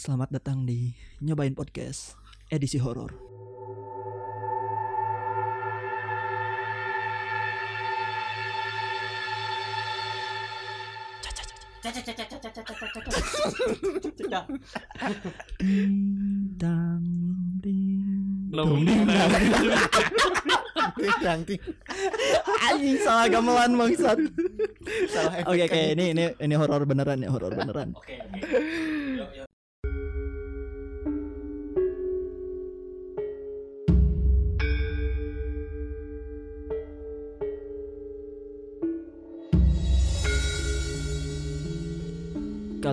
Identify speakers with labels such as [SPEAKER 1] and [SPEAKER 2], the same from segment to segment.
[SPEAKER 1] Selamat datang di Nyobain Podcast edisi horor. Ding dang ding dong, ding dang
[SPEAKER 2] Yang ting
[SPEAKER 1] Anjing salah gamelan bangsat.
[SPEAKER 2] salah efek
[SPEAKER 1] Oke oke ini ini ini horor beneran ya horor beneran.
[SPEAKER 3] Oke, oke.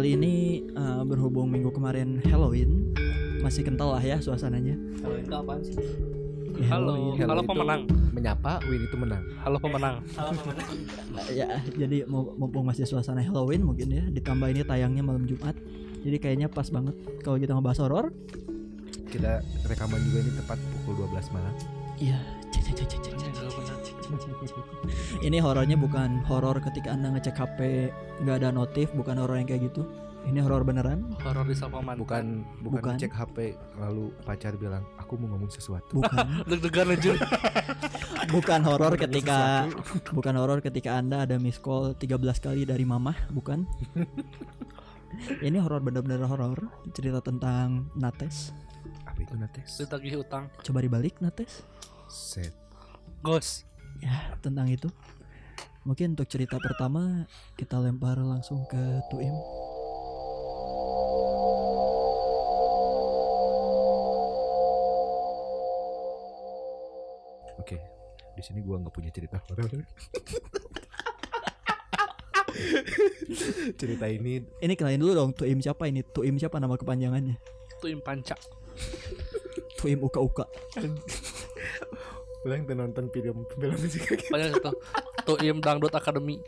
[SPEAKER 1] Kali ini eh, berhubung minggu kemarin Halloween masih kental lah ya suasananya.
[SPEAKER 3] Halo, itu apaan sih?
[SPEAKER 1] Ya,
[SPEAKER 4] Halo,
[SPEAKER 1] Halloween.
[SPEAKER 4] Halo
[SPEAKER 2] itu-
[SPEAKER 4] pemenang.
[SPEAKER 2] Menyapa Win itu menang
[SPEAKER 4] Halo pemenang.
[SPEAKER 3] Halo, pemenang.
[SPEAKER 1] ya jadi mau- mumpung masih suasana Halloween mungkin ya ditambah ini tayangnya malam Jumat jadi kayaknya pas banget kalau kita ngebahas horor
[SPEAKER 2] Kita rekaman juga ini tepat pukul 12 malam
[SPEAKER 1] iya ini horornya bukan horor ketika anda ngecek HP nggak ada notif bukan horor yang kayak gitu ini horor beneran
[SPEAKER 4] Horor di.
[SPEAKER 2] Bukan bukan,
[SPEAKER 1] Bukan.
[SPEAKER 2] cek HP lalu pacar bilang aku mau ngomong sesuatu
[SPEAKER 1] bukan
[SPEAKER 4] Deg-degan aja.
[SPEAKER 1] bukan horor ketika bukan horor ketika anda ada miss call 13 kali dari mamah bukan ini horor bener-bener horor cerita tentang Nates
[SPEAKER 2] Apa itu Nates?
[SPEAKER 4] Ditagih utang.
[SPEAKER 1] coba dibalik Nates
[SPEAKER 2] Set
[SPEAKER 4] Gos.
[SPEAKER 1] Ya tentang itu. Mungkin untuk cerita pertama kita lempar langsung ke Tuim.
[SPEAKER 2] Oke di sini gua nggak punya cerita. Horor cerita ini
[SPEAKER 1] ini kenalin dulu dong Tuim siapa ini? Tuim siapa nama kepanjangannya?
[SPEAKER 4] Itu im panca.
[SPEAKER 1] Tuim Uka Uka
[SPEAKER 2] Ulang tuh nonton film film sih
[SPEAKER 4] Banyak itu. Tuh im dangdut akademi.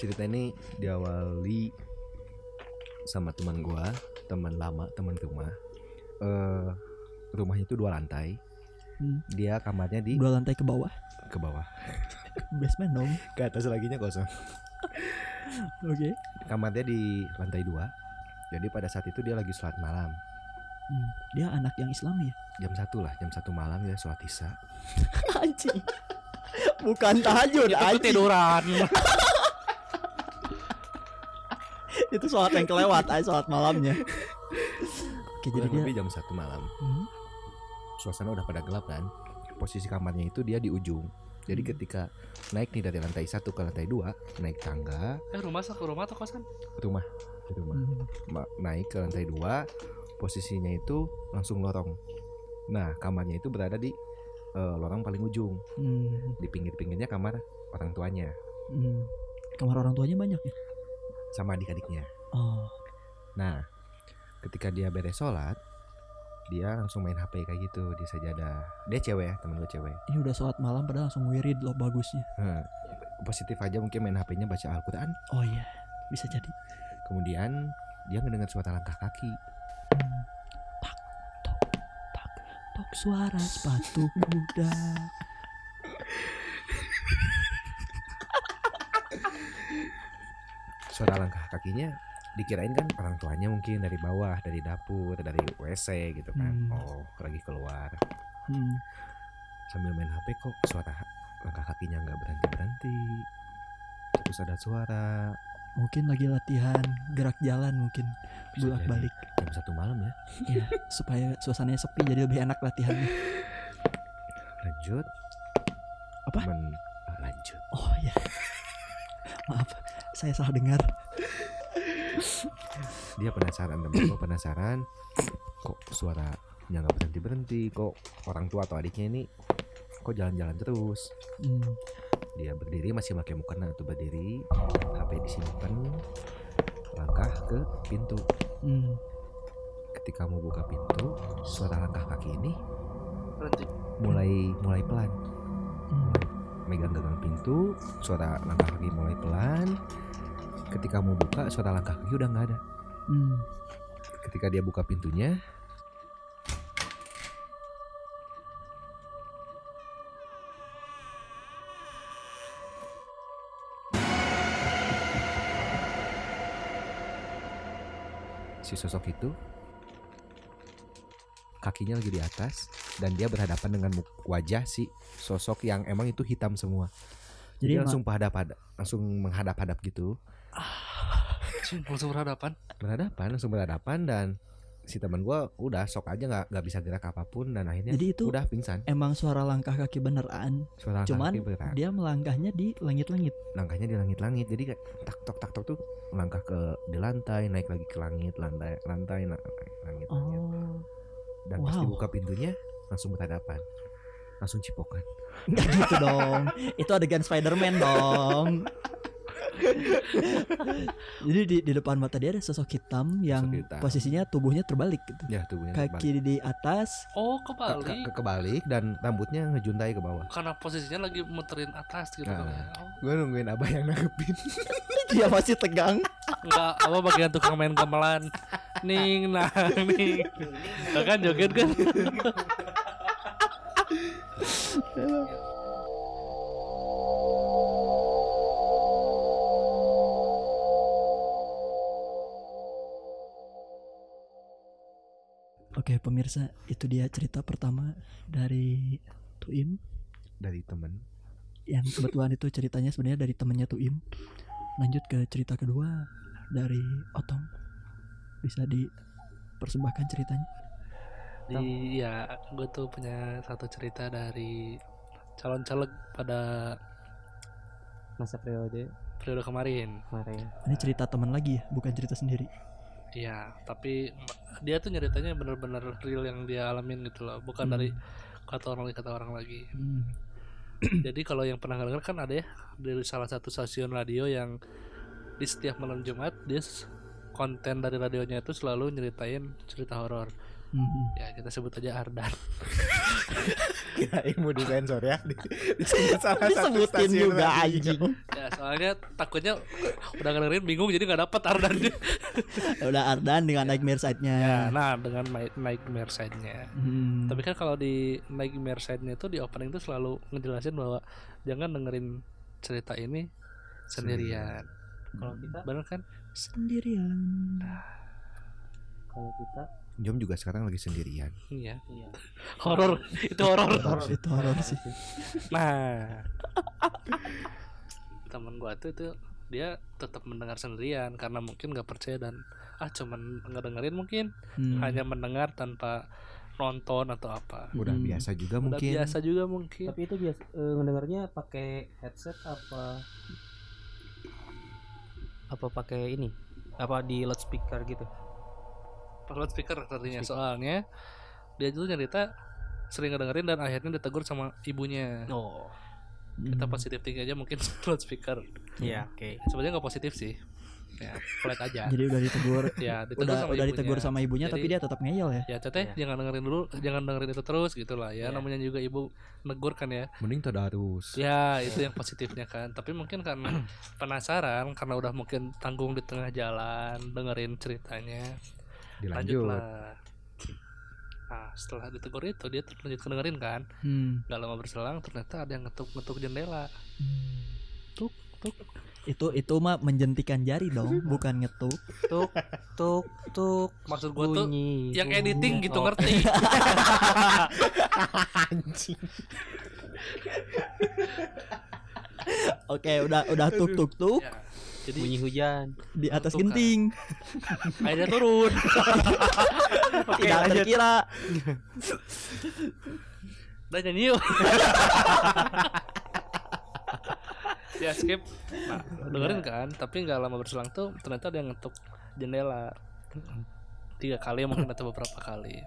[SPEAKER 2] cerita ini diawali sama teman gua teman lama teman rumah. Eh rumahnya itu dua lantai.
[SPEAKER 1] Hmm.
[SPEAKER 2] dia kamarnya di
[SPEAKER 1] dua lantai ke bawah.
[SPEAKER 2] Ke bawah.
[SPEAKER 1] Basement dong.
[SPEAKER 2] Ke atas laginya kosong.
[SPEAKER 1] Oke.
[SPEAKER 2] Kamarnya di lantai dua. Jadi pada saat itu dia lagi sholat malam
[SPEAKER 1] Hmm, dia anak yang Islam ya?
[SPEAKER 2] Jam satu lah jam satu malam dia sholat isya.
[SPEAKER 1] Anjing. Bukan tahajud
[SPEAKER 4] Itu
[SPEAKER 1] anjing.
[SPEAKER 4] tiduran.
[SPEAKER 1] itu sholat yang kelewat ay sholat malamnya. Oke jadi dia
[SPEAKER 2] lebih jam satu malam.
[SPEAKER 1] Hmm,
[SPEAKER 2] suasana udah pada gelap kan? Posisi kamarnya itu dia di ujung. Jadi
[SPEAKER 1] Hmm.
[SPEAKER 2] ketika naik nih dari lantai satu ke lantai dua naik tangga.
[SPEAKER 4] Eh rumah ke rumah atau kosan?
[SPEAKER 2] rumah rumah.
[SPEAKER 1] Hmm,
[SPEAKER 2] naik ke lantai dua posisinya itu langsung lorong. Nah kamarnya itu berada di eh, lorong paling ujung.
[SPEAKER 1] Hmm,
[SPEAKER 2] di pinggir-pinggirnya kamar orang tuanya.
[SPEAKER 1] Hmm. kamar orang tuanya banyak ya?
[SPEAKER 2] Sama adik-adiknya.
[SPEAKER 1] Oh.
[SPEAKER 2] Nah ketika dia beres sholat dia langsung main HP kayak gitu di sajadah dia cewek ya temen gue cewek.
[SPEAKER 1] Ini udah sholat malam padahal langsung wirid loh bagusnya.
[SPEAKER 2] Heh, positif aja mungkin main HP-nya baca Al-Quran.
[SPEAKER 1] Oh iya bisa jadi.
[SPEAKER 2] Kemudian dia ngedengar suara langkah kaki.
[SPEAKER 1] Hmm. Tak tok tak tok suara sepatu kuda.
[SPEAKER 2] Suara langkah kakinya dikirain kan orang tuanya mungkin dari bawah dari dapur dari WC gitu kan.
[SPEAKER 1] Hmm.
[SPEAKER 2] oh lagi keluar.
[SPEAKER 1] Hmm.
[SPEAKER 2] sambil main HP kok suara langkah kakinya nggak berhenti berhenti terus ada suara
[SPEAKER 1] mungkin lagi latihan gerak jalan mungkin bolak balik
[SPEAKER 2] jam satu malam ya.
[SPEAKER 1] Ya supaya suasananya sepi jadi lebih enak latihannya.
[SPEAKER 2] Lanjut.
[SPEAKER 1] Apa?
[SPEAKER 2] Men- ah, lanjut.
[SPEAKER 1] Oh ya maaf saya salah dengar.
[SPEAKER 2] Dia penasaran temen gue penasaran. Kok suaranya nggak berhenti berhenti kok orang tua atau adiknya ini kok jalan-jalan terus?
[SPEAKER 1] Hmm.
[SPEAKER 2] Dia berdiri masih pakai mukena tuh berdiri HP disimpan langkah ke pintu
[SPEAKER 1] Hmm.
[SPEAKER 2] ketika mau buka pintu suara langkah kaki ini
[SPEAKER 4] Berhenti.
[SPEAKER 2] mulai mulai pelan
[SPEAKER 1] Hmm.
[SPEAKER 2] megang gagang pintu suara langkah kaki mulai pelan ketika mau buka suara langkah kaki udah nggak ada
[SPEAKER 1] Hmm.
[SPEAKER 2] ketika dia buka pintunya si sosok itu kakinya lagi di atas dan dia berhadapan dengan wajah si sosok yang emang itu hitam semua.
[SPEAKER 1] Jadi
[SPEAKER 2] Jadi langsung menghadap langsung menghadap-hadap gitu.
[SPEAKER 4] Cing, langsung berhadapan.
[SPEAKER 2] Berhadapan, langsung berhadapan dan si teman gua udah sok aja nggak nggak bisa gerak apa pun dan akhirnya
[SPEAKER 1] Jadi itu
[SPEAKER 2] udah pingsan.
[SPEAKER 1] emang suara langkah kaki beneran.
[SPEAKER 2] Suara
[SPEAKER 1] Cuman
[SPEAKER 2] kaki berat.
[SPEAKER 1] dia melangkahnya di langit-langit.
[SPEAKER 2] langkahnya di langit-langit jadi kayak tak tok tak tok tuh langkah ke di lantai naik lagi ke langit lantai lantai na- naik langit, langit.
[SPEAKER 1] Oh.
[SPEAKER 2] dan pas
[SPEAKER 1] wow.
[SPEAKER 2] dibuka pintunya langsung berhadapan langsung cipokan
[SPEAKER 1] Enggak gitu dong. Itu adegan Spider-Man dong. Jadi di, di depan mata dia ada sosok hitam yang
[SPEAKER 2] Sosok hitam.
[SPEAKER 1] posisinya tubuhnya terbalik gitu.
[SPEAKER 2] ya tubuhnya
[SPEAKER 1] Kaki di atas,
[SPEAKER 4] Oh,
[SPEAKER 2] ke,
[SPEAKER 4] kebalik.
[SPEAKER 2] ke- ke- kebalik dan rambutnya ngejuntai ke bawah
[SPEAKER 4] Karena posisinya lagi muterin atas gitu.
[SPEAKER 2] Nah.
[SPEAKER 4] kan ya. Oh,
[SPEAKER 2] gue nungguin abah yang nanggepin
[SPEAKER 1] dia masih tegang.
[SPEAKER 4] enggak, apa bagian tukang main gamelan. Ning, nah, ning. Kan joget kan?
[SPEAKER 1] Oke pemirsa, itu dia cerita pertama dari Tuim
[SPEAKER 2] dari temen
[SPEAKER 1] yang kebetulan itu ceritanya sebenarnya dari temennya Tuim. Lanjut ke cerita kedua dari Otong. Bisa dipersembahkan ceritanya.
[SPEAKER 4] Di ya, gue tuh punya satu cerita dari calon caleg pada
[SPEAKER 3] masa periode
[SPEAKER 4] periode kemarin.
[SPEAKER 3] kemarin
[SPEAKER 1] Ini cerita teman lagi ya, bukan cerita sendiri.
[SPEAKER 4] Iya, tapi dia tuh nyeritanya bener-bener real yang dia alamin gitu loh, bukan
[SPEAKER 1] Hmm.
[SPEAKER 4] dari kata orang lagi kata orang lagi.
[SPEAKER 1] Hmm.
[SPEAKER 4] Jadi kalau yang pernah denger kan ada ya dari salah satu stasiun radio yang di setiap malam Jumat dia konten dari radionya itu selalu nyeritain cerita horor.
[SPEAKER 1] Hmm.
[SPEAKER 4] Ya kita sebut aja Ardan.
[SPEAKER 2] kirain mau disensor ya di, disebut salah satu
[SPEAKER 1] Disebutin
[SPEAKER 2] stasiun
[SPEAKER 1] juga anjing.
[SPEAKER 4] ya soalnya takutnya udah dengerin bingung jadi nggak dapet Ardannya.
[SPEAKER 1] Ya Udah Ardan dengan nightmare side-nya.
[SPEAKER 4] ya, nah dengan naik nightmare side-nya.
[SPEAKER 1] Hmm.
[SPEAKER 4] Tapi kan kalau di nightmare side-nya itu di opening itu selalu ngejelasin bahwa jangan dengerin cerita ini sendirian.
[SPEAKER 3] kalau kita
[SPEAKER 4] Bener kan?
[SPEAKER 1] sendirian.
[SPEAKER 3] kalau kita
[SPEAKER 2] Jom juga sekarang lagi sendirian
[SPEAKER 4] Iya.
[SPEAKER 3] iya
[SPEAKER 4] Horor. itu horor.
[SPEAKER 1] itu horor sih.
[SPEAKER 4] Nah, temen gua tuh itu dia tetap mendengar sendirian karena mungkin nggak percaya dan ah cuman ngedengerin mungkin
[SPEAKER 1] Hmm.
[SPEAKER 4] hanya mendengar tanpa nonton atau apa.
[SPEAKER 2] udah
[SPEAKER 1] Hmm.
[SPEAKER 2] biasa juga
[SPEAKER 4] Udah
[SPEAKER 2] mungkin
[SPEAKER 4] biasa juga mungkin.
[SPEAKER 3] tapi itu biasa eh, ngedengarnya pakai headset apa apa pakai ini apa di loudspeaker gitu
[SPEAKER 4] Pas loudspeaker artinya soalnya dia tuh nyerita sering ngedengerin dan akhirnya ditegur sama ibunya.
[SPEAKER 3] oh
[SPEAKER 4] Kita
[SPEAKER 1] Hmm.
[SPEAKER 4] positif tinggi aja mungkin loudspeaker.
[SPEAKER 3] iya oke
[SPEAKER 4] Sebenarnya nggak positif sih. Ya, flat aja.
[SPEAKER 1] Jadi udah ditegur,
[SPEAKER 4] ya, ditegur
[SPEAKER 1] udah
[SPEAKER 4] sama
[SPEAKER 1] udah
[SPEAKER 4] ibunya.
[SPEAKER 1] ditegur sama ibunya
[SPEAKER 4] Jadi-
[SPEAKER 1] tapi dia tetap ngeyel ya.
[SPEAKER 4] ya teteh
[SPEAKER 3] Iya.
[SPEAKER 4] jangan dengerin dulu jangan dengerin itu terus gitu lah ya
[SPEAKER 3] Iya.
[SPEAKER 4] namanya juga ibu negur kan ya
[SPEAKER 2] mending tadarus
[SPEAKER 4] ya itu yang positifnya kan tapi mungkin karena penasaran karena udah mungkin tanggung di tengah jalan dengerin ceritanya
[SPEAKER 2] dilanjut.
[SPEAKER 4] Lanjutlah. Nah setelah ditegur itu dia terus lanjut dengerin kan.
[SPEAKER 1] Hmm.
[SPEAKER 4] gak lama berselang ternyata ada yang ngetuk ngetuk jendela. Tuk tuk.
[SPEAKER 1] Itu itu mah menjentikan jari dong, bukan ngetuk.
[SPEAKER 3] tuk tuk tuk.
[SPEAKER 4] Maksud gua tuh
[SPEAKER 3] bunyi
[SPEAKER 4] yang
[SPEAKER 3] bunyi.
[SPEAKER 4] editing gitu
[SPEAKER 3] Oh,
[SPEAKER 4] ngerti
[SPEAKER 1] Oke, udah udah tuk tuk tuk
[SPEAKER 4] ya, jadi
[SPEAKER 3] bunyi hujan.
[SPEAKER 1] Di atas
[SPEAKER 4] Tuk, kan.
[SPEAKER 1] genting.
[SPEAKER 4] airnya turun.
[SPEAKER 3] Oke,
[SPEAKER 1] Tidak
[SPEAKER 3] lanjut.
[SPEAKER 1] terkira.
[SPEAKER 4] udah nyanyi yuk ya skip. Nah dengerin kan tapi nggak lama berselang tuh ternyata dia ngetuk jendela. Tiga kali mungkin atau beberapa kali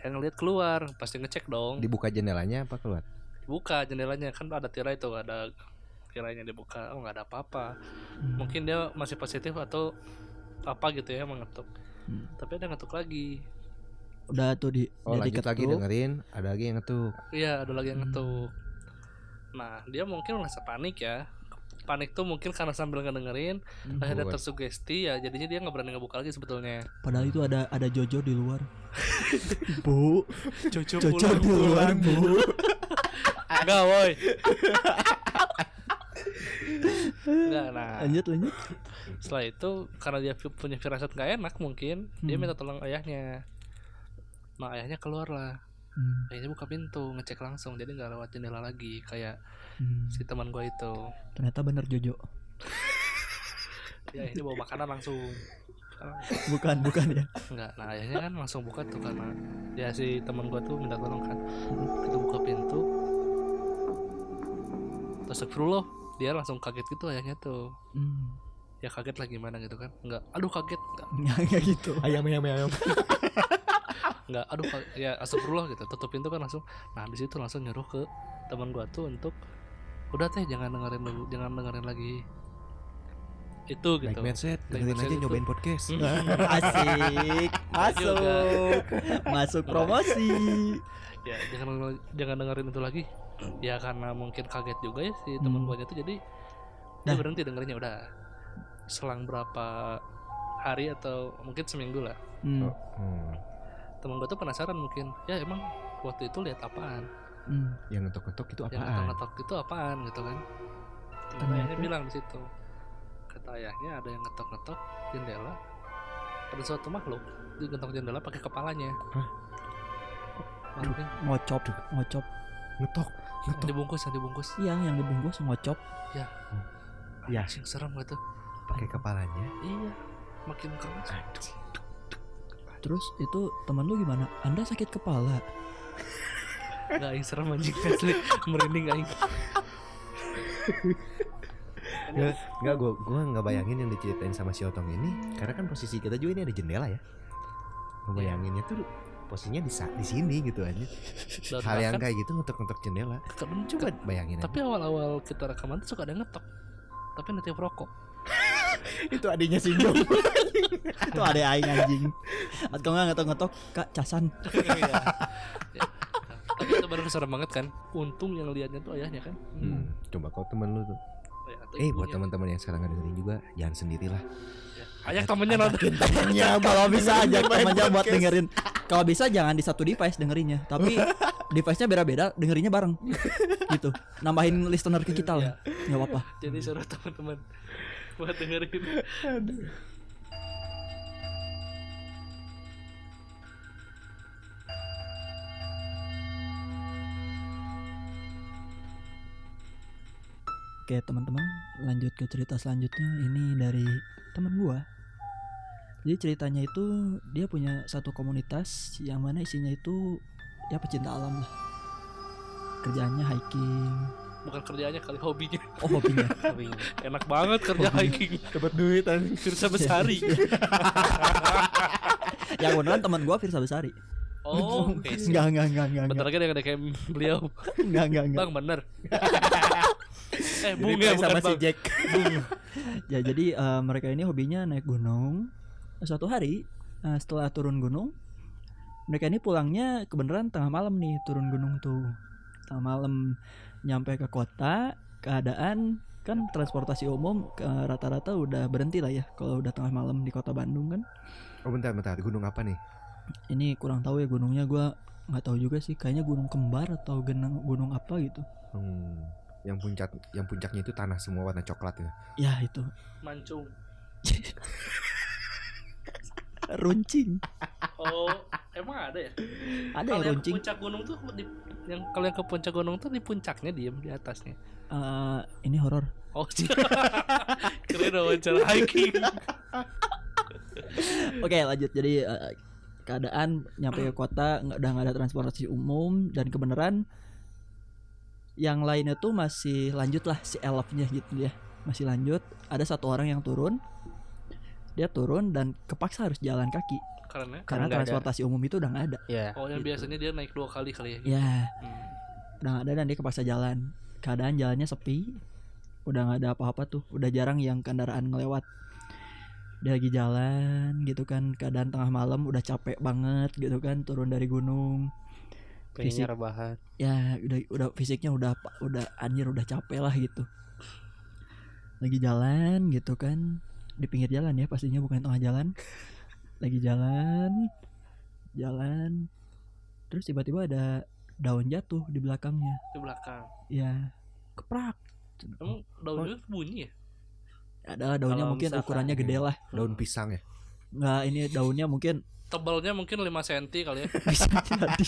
[SPEAKER 4] dia ngeliat keluar pasti ngecek dong
[SPEAKER 2] dibuka jendelanya apa keluar
[SPEAKER 4] buka jendelanya kan ada tirai tuh ada tirainya dibuka oh nggak ada apa-apa
[SPEAKER 1] Hmm.
[SPEAKER 4] mungkin dia masih positif atau apa gitu ya mengetuk
[SPEAKER 1] Hmm.
[SPEAKER 4] tapi ada ngetuk lagi
[SPEAKER 1] Udah tuh di
[SPEAKER 2] oh lanjut lagi
[SPEAKER 1] diketuk.
[SPEAKER 2] dengerin ada lagi yang ngetuk
[SPEAKER 4] Iya, ada lagi yang
[SPEAKER 1] Hmm.
[SPEAKER 4] ngetuk. Nah, dia mungkin merasa panik ya. Panik tuh mungkin karena sambil ngedengerin,
[SPEAKER 1] Hmm.
[SPEAKER 4] akhirnya tersugesti ya, jadinya dia nggak berani ngebuka lagi sebetulnya.
[SPEAKER 1] Padahal itu ada ada Jojo di luar. Bu,
[SPEAKER 4] Jojo,
[SPEAKER 1] Jojo pulang, Bu.
[SPEAKER 4] Enggak, woi. Enggak, nah
[SPEAKER 1] lanjut lanjut
[SPEAKER 4] setelah itu karena dia pu- punya firasat gak enak mungkin dia
[SPEAKER 1] Hmm.
[SPEAKER 4] minta tolong ayahnya nah ayahnya keluar lah
[SPEAKER 1] Hmm,
[SPEAKER 4] ayahnya buka pintu ngecek langsung jadi nggak lewat jendela lagi kayak
[SPEAKER 1] hmm.
[SPEAKER 4] si teman gua itu.
[SPEAKER 1] Ternyata bener Jojo.
[SPEAKER 4] Ya ini bawa makanan langsung.
[SPEAKER 1] Bukan bukan ya?
[SPEAKER 4] Enggak nah ayahnya kan langsung buka tuh karena ya si teman gua tuh minta tolong kan. Kita buka pintu. Terus astagfirullah dia langsung kaget gitu ayahnya tuh.
[SPEAKER 1] Hmm.
[SPEAKER 4] ya kaget lah gimana gitu kan. Enggak aduh kaget. Enggak
[SPEAKER 1] nggak. Nggak gitu.
[SPEAKER 2] Ayam ayam ayam
[SPEAKER 4] enggak aduh ya astagfirullah gitu tutup pintu kan langsung nah di situ langsung nyuruh ke teman gua tuh untuk udah teh jangan dengerin dulu jangan dengerin lagi itu gitu
[SPEAKER 2] mindset,
[SPEAKER 4] Baik
[SPEAKER 2] dengerin
[SPEAKER 4] mindset
[SPEAKER 2] aja
[SPEAKER 4] itu.
[SPEAKER 2] nyobain podcast.
[SPEAKER 4] Hmm.
[SPEAKER 1] asik masuk masuk promosi
[SPEAKER 4] ya jangan jangan dengerin itu lagi ya karena mungkin kaget juga ya si teman
[SPEAKER 1] Hmm.
[SPEAKER 4] gua itu jadi dia berhenti dengerinnya udah selang berapa hari atau mungkin seminggu lah
[SPEAKER 1] hmm.
[SPEAKER 2] Hmm.
[SPEAKER 4] Teman gua tuh penasaran mungkin ya emang waktu itu lihat apaan
[SPEAKER 1] Hmm.
[SPEAKER 2] Yang ngetok-ngetok itu
[SPEAKER 4] yang
[SPEAKER 2] apaan?
[SPEAKER 4] ngetok-ngetok itu apaan gitu kan Ternyata
[SPEAKER 1] Ternyata-
[SPEAKER 4] ayahnya bilang di situ kata ayahnya ada yang ngetok-ngetok jendela ada suatu makhluk dia ngetok jendela pakai kepalanya
[SPEAKER 2] Hah?
[SPEAKER 4] Mungkin
[SPEAKER 1] ngocop ngocop
[SPEAKER 2] Ngetok, ngetok.
[SPEAKER 4] dibungkus yang dibungkus
[SPEAKER 1] iya yang dibungkus ngocop
[SPEAKER 2] Ya.
[SPEAKER 4] Anjing, serem gitu
[SPEAKER 2] Pakai kepalanya.
[SPEAKER 4] iya makin keras
[SPEAKER 2] Aduh.
[SPEAKER 1] Terus itu teman lu gimana? Anda sakit kepala.
[SPEAKER 4] Gak aing serem anjing asli. Merinding aing
[SPEAKER 2] Nggak, nggak gua gua nggak bayangin yang diceritain sama si Otong ini karena kan posisi kita juga ini ada jendela ya. Ngebayanginnya tuh posisinya di di sini gitu aja. Hal yang kayak gitu ngetok-ngetok jendela.
[SPEAKER 4] kan-
[SPEAKER 2] Coba bayangin
[SPEAKER 4] tapi awal-awal kita rekaman tuh suka ada yang ngetok. Tapi nanti rokok
[SPEAKER 2] itu adanya si Jom.
[SPEAKER 1] itu ada aing anjing. Atau nggak ngetok ngetok kak casan.
[SPEAKER 4] Iya. Ya. tapi itu baru serem banget kan. Untung yang liatnya tuh ayahnya kan.
[SPEAKER 2] Hmm, coba kau temen lu tuh.
[SPEAKER 4] Ya, atau
[SPEAKER 2] Eh buat teman-teman yang sekarang dengerin juga jangan sendirilah.
[SPEAKER 4] Ya. ajak temennya nonton.
[SPEAKER 2] Temennya
[SPEAKER 1] kalau bisa ajak
[SPEAKER 2] main
[SPEAKER 1] temannya buat dengerin. Kalau bisa jangan di satu device dengerinnya tapi device-nya beda-beda dengerinnya bareng. Gitu. Nambahin listener ke kita lah. Nggak apa-apa.
[SPEAKER 4] Jadi suruh teman-teman buat dengerin
[SPEAKER 1] Oke teman-teman lanjut ke cerita selanjutnya ini dari teman gua. Jadi ceritanya itu dia punya satu komunitas yang mana isinya itu ya pecinta alam lah. Kerjaannya hiking.
[SPEAKER 4] Bukan kerjaannya kali hobinya
[SPEAKER 1] Oh hobinya.
[SPEAKER 4] enak banget kerja hiking
[SPEAKER 2] dapat duit anjing.
[SPEAKER 4] Firsa Besari
[SPEAKER 1] yang beneran teman gua Firsa Besari.
[SPEAKER 4] oh siap.
[SPEAKER 1] Enggak enggak enggak enggak.
[SPEAKER 4] bentar lagi ada kayak beliau
[SPEAKER 1] Enggak enggak enggak.
[SPEAKER 4] bang bener eh bung ya bukan
[SPEAKER 2] sama si
[SPEAKER 4] bang
[SPEAKER 2] Jack.
[SPEAKER 1] Ya jadi eh, mereka ini hobinya naik gunung. Suatu hari eh, setelah turun gunung, mereka ini pulangnya kebenaran tengah malam nih turun gunung tuh. Tengah malam nyampe ke kota, keadaan kan transportasi umum ke rata-rata udah berhenti lah ya kalau udah tengah malam di kota Bandung kan.
[SPEAKER 2] Oh bentar bentar gunung apa nih?
[SPEAKER 1] Ini kurang tahu ya gunungnya gua nggak tahu juga sih kayaknya gunung kembar atau gunung gunung apa gitu.
[SPEAKER 2] Hmm, yang puncak yang puncaknya itu tanah semua warna coklat ya.
[SPEAKER 1] Ya itu
[SPEAKER 4] mancung
[SPEAKER 1] runcing.
[SPEAKER 4] Oh emang ada ya?
[SPEAKER 1] Ada yang
[SPEAKER 4] yang ke
[SPEAKER 1] runcing.
[SPEAKER 4] puncak gunung tuh di yang kalau yang ke puncak gunung tuh di puncaknya diem di atasnya.
[SPEAKER 1] Eh, ini horor.
[SPEAKER 4] oh keren wawancara hiking.
[SPEAKER 1] Oke lanjut. Jadi eh, keadaan nyampe ke kota nggak udah nggak ada transportasi umum dan kebenaran. Yang lainnya tuh masih lanjut lah si elfnya gitu ya masih lanjut. Ada satu orang yang turun. Dia turun dan kepaksa harus jalan kaki
[SPEAKER 4] karena?
[SPEAKER 1] Karena
[SPEAKER 3] nggak ada.
[SPEAKER 1] transportasi umum itu udah nggak ada.
[SPEAKER 3] Ya.
[SPEAKER 4] oh yang
[SPEAKER 1] Gitu.
[SPEAKER 4] biasanya dia naik dua kali kali ya?
[SPEAKER 1] Ya
[SPEAKER 4] Hmm.
[SPEAKER 1] udah nggak ada dan dia kepaksa jalan. Keadaan jalannya sepi. Udah nggak ada apa-apa tuh. Udah jarang yang kendaraan ngelewat. Dia lagi jalan gitu kan. Keadaan tengah malam udah capek banget gitu kan. Turun dari gunung. Fisik.
[SPEAKER 3] Rebahan.
[SPEAKER 1] ya udah udah fisiknya udah udah anjir udah capek lah gitu. Lagi jalan gitu kan. Di pinggir jalan ya pastinya bukan tengah jalan lagi jalan jalan terus tiba-tiba ada daun jatuh di belakangnya
[SPEAKER 4] di belakang
[SPEAKER 1] ya keprak
[SPEAKER 4] Emang daunnya bunyi ya?
[SPEAKER 1] Ada daunnya
[SPEAKER 3] Kalau
[SPEAKER 1] mungkin
[SPEAKER 3] misalkan-
[SPEAKER 1] ukurannya gede lah.
[SPEAKER 2] Daun pisang ya.
[SPEAKER 1] Nggak ini daunnya mungkin
[SPEAKER 4] Tebalnya mungkin 5 cm kali ya.
[SPEAKER 1] bisa jadi.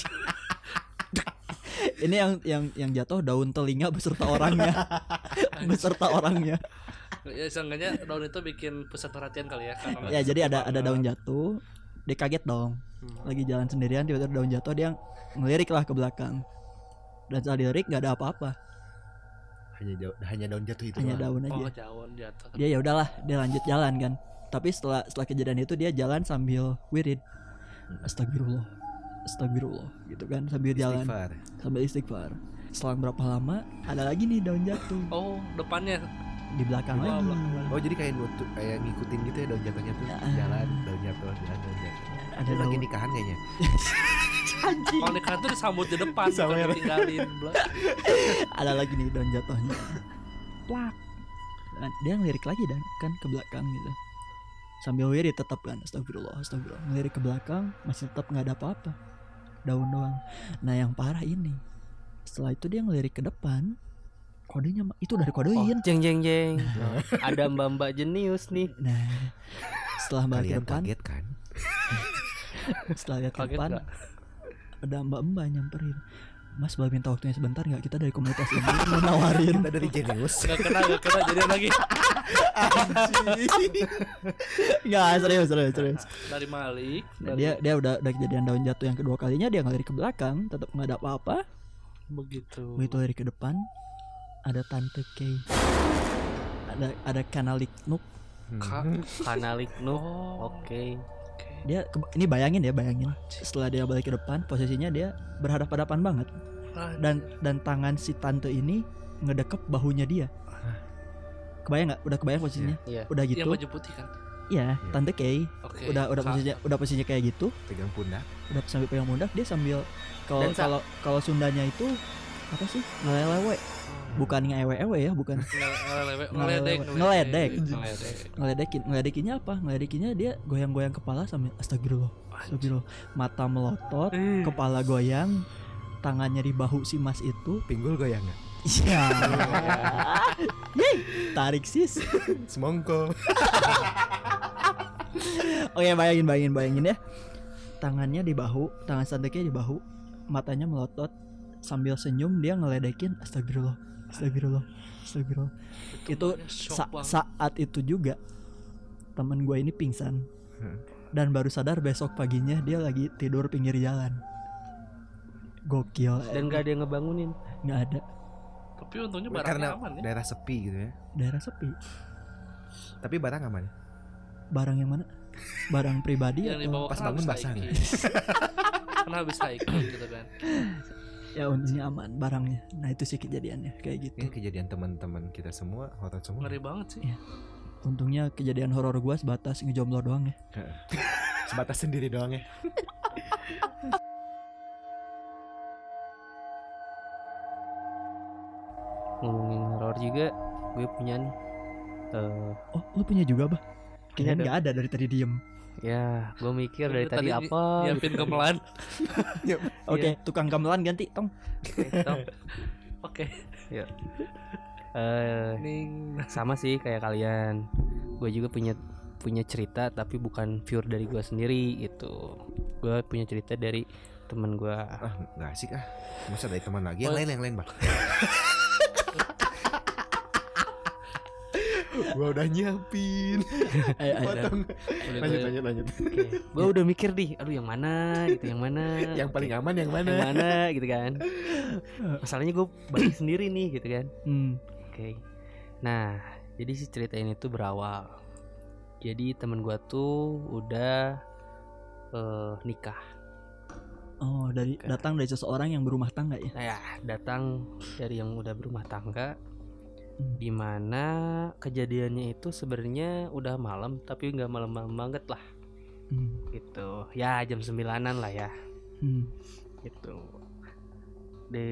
[SPEAKER 1] ini yang yang yang jatuh daun telinga beserta orangnya. beserta orangnya.
[SPEAKER 4] ya seenggaknya daun itu bikin pusat perhatian kali ya karena
[SPEAKER 1] Ya jadi ada ada daun jatuh. Dia kaget dong.
[SPEAKER 3] Hmm.
[SPEAKER 1] Lagi jalan sendirian tiba-tiba daun jatuh dia ngelirik lah ke belakang. Dan saat dilirik nggak ada apa-apa,
[SPEAKER 2] Hanya daun, hanya daun jatuh itu.
[SPEAKER 1] hanya daun aja.
[SPEAKER 4] oh jatuh
[SPEAKER 1] Dia ya udahlah, dia lanjut jalan kan. Tapi setelah setelah kejadian itu dia jalan sambil wirid. Astagfirullah. Astagfirullah gitu kan sambil jalan
[SPEAKER 2] Istighfar.
[SPEAKER 1] sambil istighfar. Selang berapa lama ada lagi nih daun jatuh
[SPEAKER 4] oh depannya
[SPEAKER 1] di belakang
[SPEAKER 4] Oh,
[SPEAKER 1] lagi.
[SPEAKER 4] belakang.
[SPEAKER 2] Oh jadi kayak nutu, kayak ngikutin gitu ya daun jatuhnya tuh
[SPEAKER 1] Ya.
[SPEAKER 2] jalan daun jatuh jalan daun jatuh.
[SPEAKER 1] Ada
[SPEAKER 2] Dia lagi
[SPEAKER 1] daun.
[SPEAKER 2] nikahan kayaknya.
[SPEAKER 4] kalau nikah tuh disambut di depan bukan
[SPEAKER 2] Sawer.
[SPEAKER 4] ditinggalin
[SPEAKER 1] Ada lagi nih daun jatuhnya. Plak. Dan dia ngelirik lagi dan kan ke belakang gitu. Sambil wirid tetap kan astagfirullah astagfirullah ngelirik ke belakang masih tetap nggak ada apa-apa. Daun doang. Nah, yang parah ini. Setelah itu dia ngelirik ke depan. Kodenya itu dari
[SPEAKER 3] Oh,
[SPEAKER 1] kodein.
[SPEAKER 3] jeng jeng jeng. Ada mbak-mbak jenius nih.
[SPEAKER 1] Nah, setelah balik ke depan,
[SPEAKER 2] kaget kan?
[SPEAKER 1] setelah lihat ke
[SPEAKER 4] Kaget
[SPEAKER 1] depan,
[SPEAKER 4] nggak?
[SPEAKER 1] ada mbak-mbak nyamperin. Mas boleh minta waktunya sebentar nggak? Kita dari komunitas ini mau nawarin.
[SPEAKER 2] Kita dari Genius.
[SPEAKER 4] nggak kena nggak kena jadian lagi
[SPEAKER 1] Nggak serius serius serius.
[SPEAKER 4] dari Malik
[SPEAKER 1] Nah,
[SPEAKER 4] dari
[SPEAKER 1] dia dia udah udah kejadian daun jatuh yang kedua kalinya dia ngelirik ke belakang tetap nggak ada apa-apa
[SPEAKER 4] begitu.
[SPEAKER 1] Begitu lirik ke depan ada tante Kay. Ada ada kanalik Nuk.
[SPEAKER 4] Kak.
[SPEAKER 3] Kanalik nu.
[SPEAKER 4] oh.
[SPEAKER 3] Oke.
[SPEAKER 4] oke.
[SPEAKER 1] Dia ke- ini bayangin ya bayangin. Setelah dia balik ke depan posisinya dia berhadapan-hadapan banget. Dan dan tangan si tante ini ngedekep bahunya dia. Kebayang nggak? Udah kebayang posisinya?
[SPEAKER 3] Iya.
[SPEAKER 1] udah
[SPEAKER 4] yang
[SPEAKER 1] gitu.
[SPEAKER 4] baju putih kan
[SPEAKER 1] iya tante Kay.
[SPEAKER 4] Oke
[SPEAKER 1] udah udah posisinya udah posisinya kayak gitu.
[SPEAKER 2] Pegang pundak.
[SPEAKER 1] udah sambil pegang pundak dia sambil kalau kalau kalau Sundanya itu apa sih? Ngelelewe bukan ngewe-ewe ya bukan.
[SPEAKER 4] Ngele- ngeledek
[SPEAKER 1] Ngeledek.
[SPEAKER 4] ngeledek.
[SPEAKER 1] Ngeledek.
[SPEAKER 4] ngeledek.
[SPEAKER 1] Ngeledekin ngeledekinnya apa? Ngeledekinnya dia goyang-goyang kepala sambil astagfirullah astagfirullah. Mata melotot kepala goyang tangannya di bahu si mas itu.
[SPEAKER 2] Pinggul goyang nggak?
[SPEAKER 1] iya. Yeay, tarik sis.
[SPEAKER 2] Semongko.
[SPEAKER 1] oke bayangin bayangin bayangin ya. Tangannya di bahu tangan santeknya di bahu matanya melotot sambil senyum dia ngeledekin astagfirullah astagfirullah astagfirullah. Itu sa- saat itu juga temen gue ini pingsan.
[SPEAKER 2] Hmm.
[SPEAKER 1] dan baru sadar besok paginya dia lagi tidur pinggir jalan. Gokil.
[SPEAKER 3] Dan gak ada yang ngebangunin.
[SPEAKER 1] nggak ada.
[SPEAKER 4] Tapi untungnya barangnya
[SPEAKER 2] Karena
[SPEAKER 4] aman ya.
[SPEAKER 2] daerah sepi gitu ya.
[SPEAKER 1] daerah sepi.
[SPEAKER 2] Tapi barang aman.
[SPEAKER 1] Barang yang mana? Barang pribadi
[SPEAKER 4] yang
[SPEAKER 1] atau
[SPEAKER 2] pas
[SPEAKER 4] kan
[SPEAKER 2] bangun basah
[SPEAKER 4] karena habis hiking gitu kan.
[SPEAKER 1] Ya untungnya aman barangnya. Nah itu sih kejadiannya kayak gitu.
[SPEAKER 2] Ini kejadian teman-teman kita semua horor semua.
[SPEAKER 4] ngeri banget sih.
[SPEAKER 1] Iya. untungnya kejadian horor gua sebatas ngejomblo doang ya.
[SPEAKER 2] Sebatas sendiri doang ya.
[SPEAKER 3] Ngomongin horor juga, gue punya nih. Eh,
[SPEAKER 1] oh lu punya juga bah kayaknya
[SPEAKER 3] Punya
[SPEAKER 1] nggak ada dari tadi diem
[SPEAKER 3] ya, gue mikir
[SPEAKER 4] Tadi
[SPEAKER 3] dari tadi,
[SPEAKER 4] nyi-
[SPEAKER 3] apa?
[SPEAKER 4] nyiapin gamelan
[SPEAKER 1] oke
[SPEAKER 3] Iya.
[SPEAKER 1] tukang gamelan ganti tong
[SPEAKER 3] Stop.
[SPEAKER 4] oke
[SPEAKER 3] Eh,
[SPEAKER 4] ning
[SPEAKER 3] sama sih kayak kalian. Gue juga punya punya cerita tapi bukan pure dari gue sendiri itu. Gue punya cerita dari teman gue.
[SPEAKER 2] Ah nggak asik ah. Masa dari teman lagi yang lain yang lain bang. Gua udah nyiapin.
[SPEAKER 1] eh, eh.
[SPEAKER 2] Potong. Lanjut lanjut lanjut.
[SPEAKER 3] Gue udah mikir nih, aduh yang mana gitu, yang mana?
[SPEAKER 2] Yang paling aman yang mana?
[SPEAKER 3] yang mana gitu kan. Masalahnya gue balik sendiri nih gitu kan.
[SPEAKER 1] Hmm.
[SPEAKER 3] Oke. Nah, jadi si cerita ini tuh berawal. Jadi temen gua tuh udah eh, nikah.
[SPEAKER 1] oh dari
[SPEAKER 3] Oke.
[SPEAKER 1] datang dari seseorang yang berumah tangga ya
[SPEAKER 3] Nah, ya, datang dari yang udah berumah tangga.
[SPEAKER 1] Di
[SPEAKER 3] mana kejadiannya itu sebenarnya udah malam tapi nggak malam-malam banget lah.
[SPEAKER 1] Hmm.
[SPEAKER 3] gitu. Ya jam sembilanan lah ya.
[SPEAKER 1] Hmm.
[SPEAKER 3] gitu. Di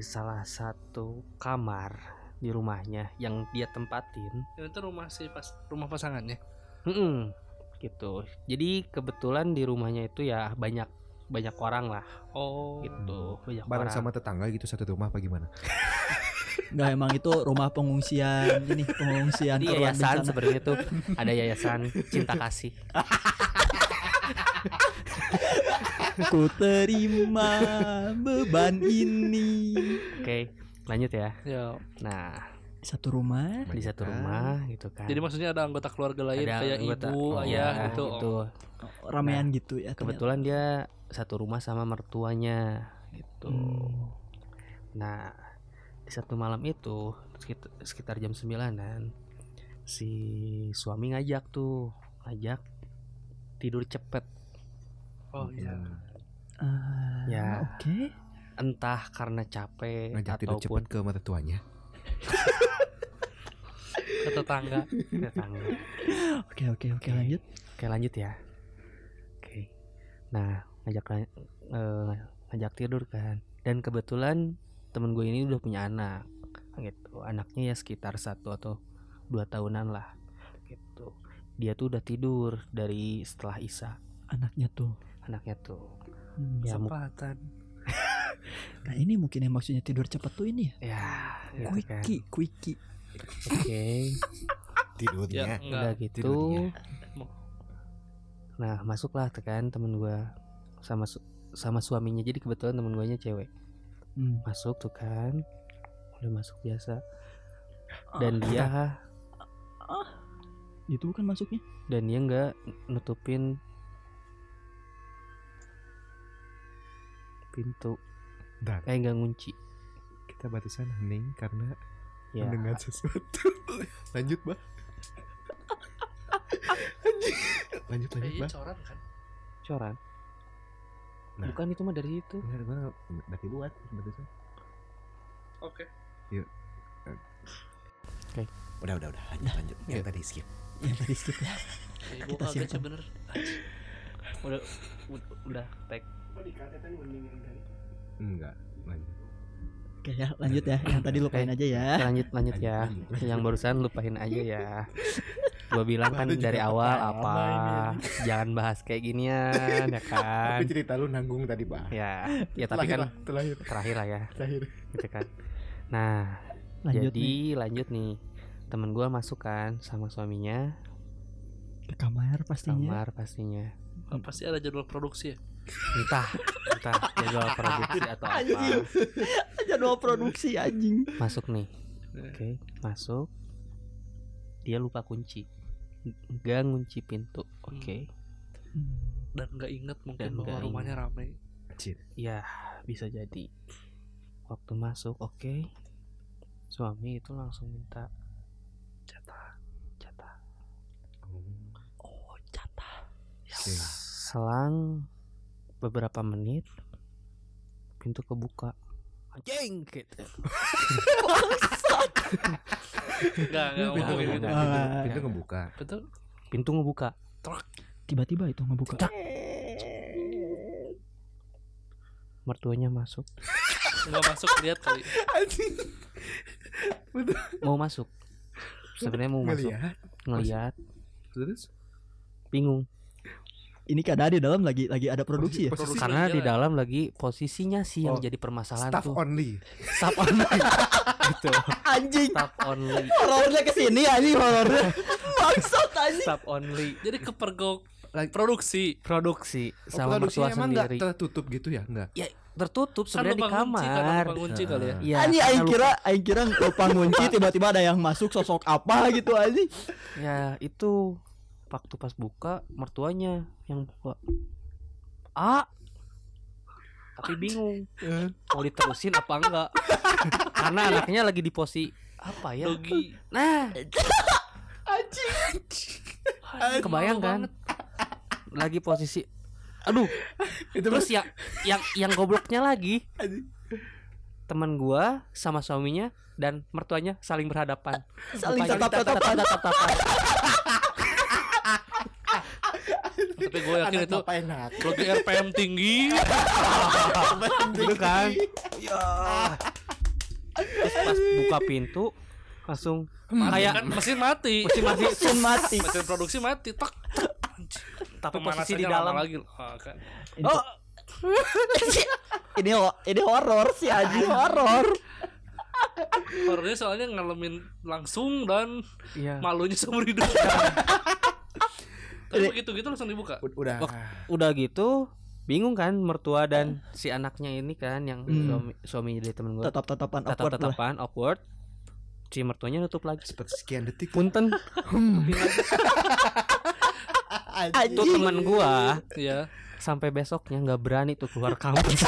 [SPEAKER 3] salah satu kamar di rumahnya yang dia tempatin.
[SPEAKER 4] Ini tuh rumah si pas rumah pasangannya?
[SPEAKER 3] Mm-mm, gitu. Jadi kebetulan di rumahnya itu ya banyak banyak orang lah.
[SPEAKER 4] Oh.
[SPEAKER 3] Gitu banyak
[SPEAKER 2] Bareng
[SPEAKER 3] orang.
[SPEAKER 2] sama tetangga gitu satu rumah apa gimana?
[SPEAKER 1] Enggak emang itu rumah pengungsian ini pengungsian
[SPEAKER 3] Di yayasan sebenarnya tuh ada yayasan cinta kasih.
[SPEAKER 1] Ku terima beban ini.
[SPEAKER 3] Oke, lanjut ya.
[SPEAKER 4] Ya.
[SPEAKER 3] Nah,
[SPEAKER 1] Satu rumah.
[SPEAKER 3] di satu rumah gitu kan.
[SPEAKER 4] Jadi maksudnya ada anggota keluarga lain
[SPEAKER 3] Ada
[SPEAKER 4] kayak
[SPEAKER 3] anggota-
[SPEAKER 4] ibu,
[SPEAKER 3] oh,
[SPEAKER 4] ayah
[SPEAKER 3] ya,
[SPEAKER 4] gitu.
[SPEAKER 3] gitu.
[SPEAKER 1] ramean gitu ya. ternyata.
[SPEAKER 3] Kebetulan dia satu rumah sama mertuanya gitu.
[SPEAKER 1] Hmm.
[SPEAKER 3] Nah, di satu malam itu sekitar, sekitar jam 9-an si suami ngajak tuh, ngajak tidur cepet.
[SPEAKER 4] Oh iya.
[SPEAKER 1] Ah,
[SPEAKER 3] Ya.
[SPEAKER 1] Oke.
[SPEAKER 3] Entah karena capek
[SPEAKER 2] Ngajak tidur
[SPEAKER 3] ataupun
[SPEAKER 2] cepet ke mata tuanya.
[SPEAKER 4] Ke tetangga.
[SPEAKER 3] tetangga.
[SPEAKER 1] Oke oke oke
[SPEAKER 3] Oke.
[SPEAKER 1] lanjut.
[SPEAKER 3] Oke lanjut ya. Oke. Nah ngajak eh, ngajak tidur kan. Dan kebetulan temen gue ini udah punya anak. Gitu. Anaknya ya sekitar satu atau dua tahunan lah. Gitu. Dia tuh udah tidur dari setelah Isa.
[SPEAKER 1] Anaknya tuh.
[SPEAKER 3] Anaknya tuh.
[SPEAKER 1] Hmm.
[SPEAKER 3] Ya,
[SPEAKER 4] Kesempatan.
[SPEAKER 1] Nah ini mungkin yang maksudnya tidur cepat tuh ini ya.
[SPEAKER 3] ya gitu kan.
[SPEAKER 1] Quickie, quickie.
[SPEAKER 3] Oke.
[SPEAKER 2] Tidurnya.
[SPEAKER 4] Ya,
[SPEAKER 3] Udah gitu.
[SPEAKER 2] tidurnya.
[SPEAKER 3] Nah masuklah tuh kan temen gue sama su- sama suaminya. Jadi kebetulan temen gue nya cewek.
[SPEAKER 1] Hmm.
[SPEAKER 3] masuk tuh kan udah masuk biasa dan dia
[SPEAKER 1] Itu bukan masuknya.
[SPEAKER 3] dan dia nggak nutupin pintu
[SPEAKER 2] Dan
[SPEAKER 3] eh nggak ngunci
[SPEAKER 2] kita batasan hening karena
[SPEAKER 3] ya
[SPEAKER 2] mendengar sesuatu. lanjut, Bah. lanjut lanjut,
[SPEAKER 4] iya
[SPEAKER 2] Bah.
[SPEAKER 4] coran kan.
[SPEAKER 3] coran
[SPEAKER 2] Nah.
[SPEAKER 3] bukan itu mah dari itu
[SPEAKER 2] Bener, gua berarti buat batasan.
[SPEAKER 4] Oke.
[SPEAKER 2] Udah, udah, udah. Lanjut, lanjut. Yang tadi skip.
[SPEAKER 1] Yang tadi skip ya.
[SPEAKER 4] Eh,
[SPEAKER 1] Kita
[SPEAKER 4] kaget sih bener.
[SPEAKER 3] udah ud- udah tag
[SPEAKER 2] Enggak, lanjut.
[SPEAKER 1] Oke ya lanjut ya. Yang tadi lupain aja ya.
[SPEAKER 3] Oke, lanjut lanjut ya yang barusan lupain aja ya gua bilang kan dari awal apa? Jangan bahas kayak ginian ya kan?
[SPEAKER 2] Tapi cerita lu nanggung tadi, Bah.
[SPEAKER 3] ya ya tapi kan
[SPEAKER 2] terakhir,
[SPEAKER 3] terakhir lah ya.
[SPEAKER 2] Terakhir.
[SPEAKER 3] gitu kan. Nah
[SPEAKER 1] Lanjut
[SPEAKER 3] jadi
[SPEAKER 1] nih.
[SPEAKER 3] lanjut nih. Temen gua masuk kan sama suaminya.
[SPEAKER 1] Ke kamar pastinya.
[SPEAKER 3] kamar pastinya.
[SPEAKER 4] Oh, pasti ada jadwal produksi ya.
[SPEAKER 3] entah entah jadwal produksi atau apa.
[SPEAKER 1] Anjing. Jadwal produksi anjing.
[SPEAKER 3] masuk nih. Oke masuk. Dia lupa kunci nggak ngunci pintu oke
[SPEAKER 1] Hmm.
[SPEAKER 4] Dan nggak inget mungkin
[SPEAKER 3] Dan
[SPEAKER 4] bahwa rumahnya ramai.
[SPEAKER 3] ya bisa jadi waktu masuk oke suami itu langsung minta
[SPEAKER 4] Jatah.
[SPEAKER 3] jatah
[SPEAKER 1] Oh jatah.
[SPEAKER 2] Oke.
[SPEAKER 3] selang beberapa menit pintu kebuka anjing gitu
[SPEAKER 4] Enggak, enggak
[SPEAKER 2] Pintu ngebuka. Pintu ngebuka.
[SPEAKER 4] Betul.
[SPEAKER 3] pintu ngebuka.
[SPEAKER 1] Tiba-tiba itu ngebuka.
[SPEAKER 3] mertuanya masuk.
[SPEAKER 4] Enggak masuk lihat kali.
[SPEAKER 3] mau masuk? Sebenarnya mau masuk.
[SPEAKER 2] Ngeliat.
[SPEAKER 3] ngeliat.
[SPEAKER 2] Terus?
[SPEAKER 3] Bingung
[SPEAKER 1] Ini keadaan di dalam lagi lagi ada produksi ya.
[SPEAKER 2] Posisi
[SPEAKER 3] karena
[SPEAKER 4] lagi
[SPEAKER 3] di dalam lagi posisinya sih yang
[SPEAKER 2] Oh,
[SPEAKER 3] jadi permasalahan
[SPEAKER 2] staff
[SPEAKER 3] tuh
[SPEAKER 2] only.
[SPEAKER 3] staff only gitu
[SPEAKER 1] Anjing.
[SPEAKER 3] staff only
[SPEAKER 1] Horornya ke sini anjing horornya. Maksud anjing.
[SPEAKER 3] staff only
[SPEAKER 4] Jadi kepergok
[SPEAKER 2] Like-
[SPEAKER 4] produksi.
[SPEAKER 3] produksi
[SPEAKER 2] Oh,
[SPEAKER 3] sama
[SPEAKER 2] produksinya
[SPEAKER 3] mertua
[SPEAKER 2] emang nggak
[SPEAKER 3] sendiri
[SPEAKER 2] tertutup gitu ya? Enggak.
[SPEAKER 3] ya tertutup
[SPEAKER 4] Kan
[SPEAKER 3] sebenarnya di
[SPEAKER 4] lupa kunci kan,
[SPEAKER 3] kamar
[SPEAKER 4] kunci kali ya.
[SPEAKER 3] Iya,
[SPEAKER 1] Anjing
[SPEAKER 3] karena
[SPEAKER 1] aing
[SPEAKER 3] lupa-
[SPEAKER 1] kira aing kira lupa ngunci tiba-tiba ada yang masuk sosok apa gitu anjing.
[SPEAKER 3] ya itu waktu pas buka mertuanya yang buka ah tapi bingung. Mau diterusin apa enggak? Karena anaknya lagi di posi apa ya?
[SPEAKER 4] Dogi.
[SPEAKER 3] nah.
[SPEAKER 1] Anjing.
[SPEAKER 3] kebayang kan? Lagi posisi. Aduh.
[SPEAKER 2] Itu
[SPEAKER 3] terus yang yang yang gobloknya lagi. Teman gua sama suaminya dan mertuanya saling berhadapan.
[SPEAKER 1] Saling
[SPEAKER 3] Mukanya
[SPEAKER 1] tatap-tatapan.
[SPEAKER 3] tatap-tatapan.
[SPEAKER 4] Tapi gue yakin itu
[SPEAKER 2] enak?
[SPEAKER 4] Dogi RPM tinggi.
[SPEAKER 3] gitu kan terus pas buka pintu langsung kayak
[SPEAKER 4] kan mesin mati.
[SPEAKER 3] mesin mati
[SPEAKER 1] Mesin mati.
[SPEAKER 4] Mesin produksi mati. Tak.
[SPEAKER 3] tapi posisi
[SPEAKER 4] Pemanasannya
[SPEAKER 3] di dalam
[SPEAKER 4] lagi. Ah, kan.
[SPEAKER 1] Oh. ini ini horor sih anjing horor.
[SPEAKER 4] horornya soalnya ngalamin langsung dan
[SPEAKER 3] Iya.
[SPEAKER 4] malunya seumur hidup tapi begitu gitu langsung dibuka?
[SPEAKER 2] U- udah.
[SPEAKER 3] Wak- Udah gitu bingung kan mertua dan si anaknya ini kan yang
[SPEAKER 1] Hmm.
[SPEAKER 3] suami suami dari temen gue
[SPEAKER 1] Tetap tatapan
[SPEAKER 3] tatap
[SPEAKER 1] awkward lah.
[SPEAKER 3] tatapan awkward. Si mertuanya nutup lagi.
[SPEAKER 2] Seperti sekian detik.
[SPEAKER 3] Punten. Itu teman gua.
[SPEAKER 4] Ya
[SPEAKER 3] sampai besoknya nggak berani tuh keluar kampus.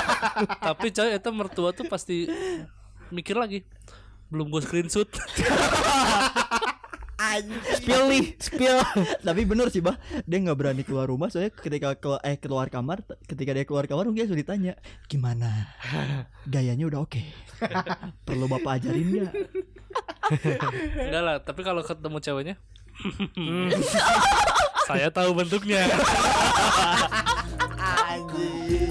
[SPEAKER 4] Tapi coy itu mertua tuh pasti mikir lagi. Belum gue screenshot
[SPEAKER 3] spill nih spill.
[SPEAKER 1] Tapi bener sih bah, dia nggak berani keluar rumah soalnya ketika keluar, eh keluar kamar, ketika dia keluar kamar mungkin langsung ditanya gimana, gayanya udah oke, perlu bapak ajarin nggak?
[SPEAKER 4] enggak lah tapi kalau ketemu ceweknya saya tahu bentuknya.
[SPEAKER 2] Anjing